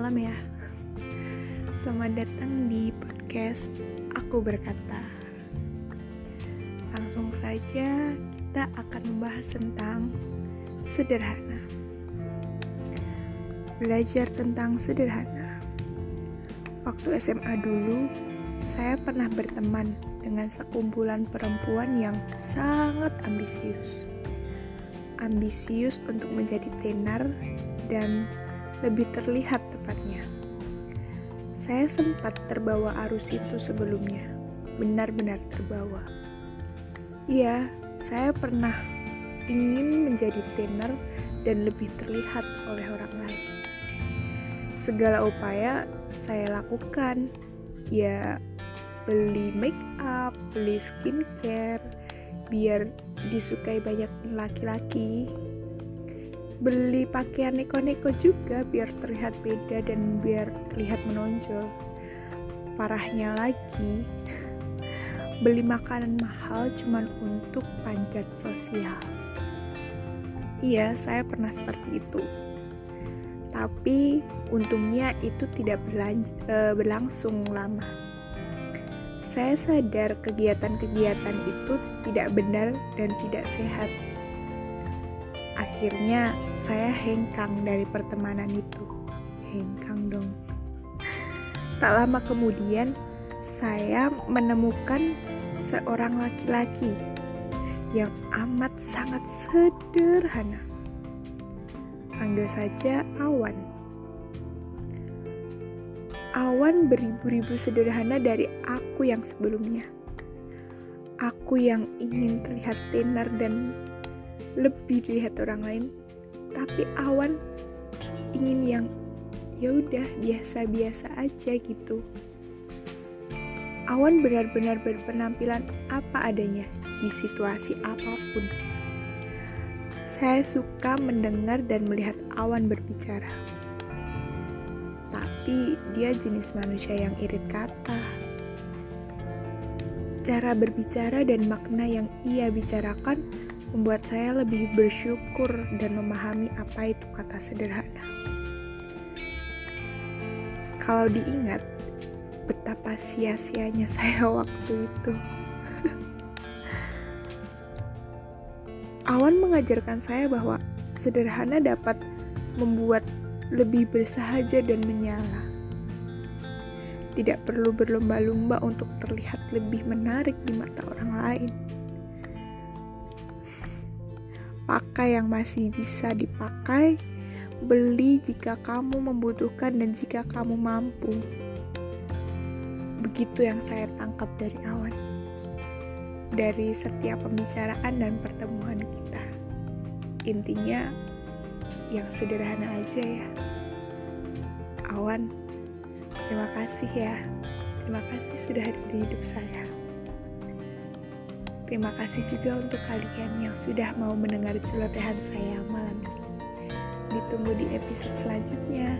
malam ya. Selamat datang di podcast Aku Berkata. Langsung saja kita akan membahas tentang sederhana. Belajar tentang sederhana. Waktu SMA dulu, saya pernah berteman dengan sekumpulan perempuan yang sangat ambisius. Ambisius untuk menjadi tenar dan lebih terlihat tepatnya. Saya sempat terbawa arus itu sebelumnya, benar-benar terbawa. Iya, saya pernah ingin menjadi tenar dan lebih terlihat oleh orang lain. Segala upaya saya lakukan, ya beli make up, beli skincare, biar disukai banyak laki-laki, beli pakaian neko-neko juga biar terlihat beda dan biar terlihat menonjol. Parahnya lagi, beli makanan mahal cuman untuk panjat sosial. Iya, saya pernah seperti itu. Tapi untungnya itu tidak e, berlangsung lama. Saya sadar kegiatan-kegiatan itu tidak benar dan tidak sehat Akhirnya saya hengkang dari pertemanan itu. Hengkang dong. Tak lama kemudian saya menemukan seorang laki-laki yang amat sangat sederhana. Panggil saja Awan. Awan beribu-ribu sederhana dari aku yang sebelumnya. Aku yang ingin terlihat tenar dan lebih dilihat orang lain tapi awan ingin yang ya udah biasa-biasa aja gitu. Awan benar-benar berpenampilan apa adanya di situasi apa pun. Saya suka mendengar dan melihat awan berbicara. Tapi dia jenis manusia yang irit kata. Cara berbicara dan makna yang ia bicarakan membuat saya lebih bersyukur dan memahami apa itu kata sederhana. Kalau diingat, betapa sia-sianya saya waktu itu. Awan mengajarkan saya bahwa sederhana dapat membuat lebih bersahaja dan menyala. Tidak perlu berlomba-lomba untuk terlihat lebih menarik di mata orang lain pakai yang masih bisa dipakai, beli jika kamu membutuhkan dan jika kamu mampu. Begitu yang saya tangkap dari awan. Dari setiap pembicaraan dan pertemuan kita. Intinya yang sederhana aja ya. Awan, terima kasih ya. Terima kasih sudah ada di hidup saya. Terima kasih juga untuk kalian yang sudah mau mendengar celotehan saya malam ini. Ditunggu di episode selanjutnya.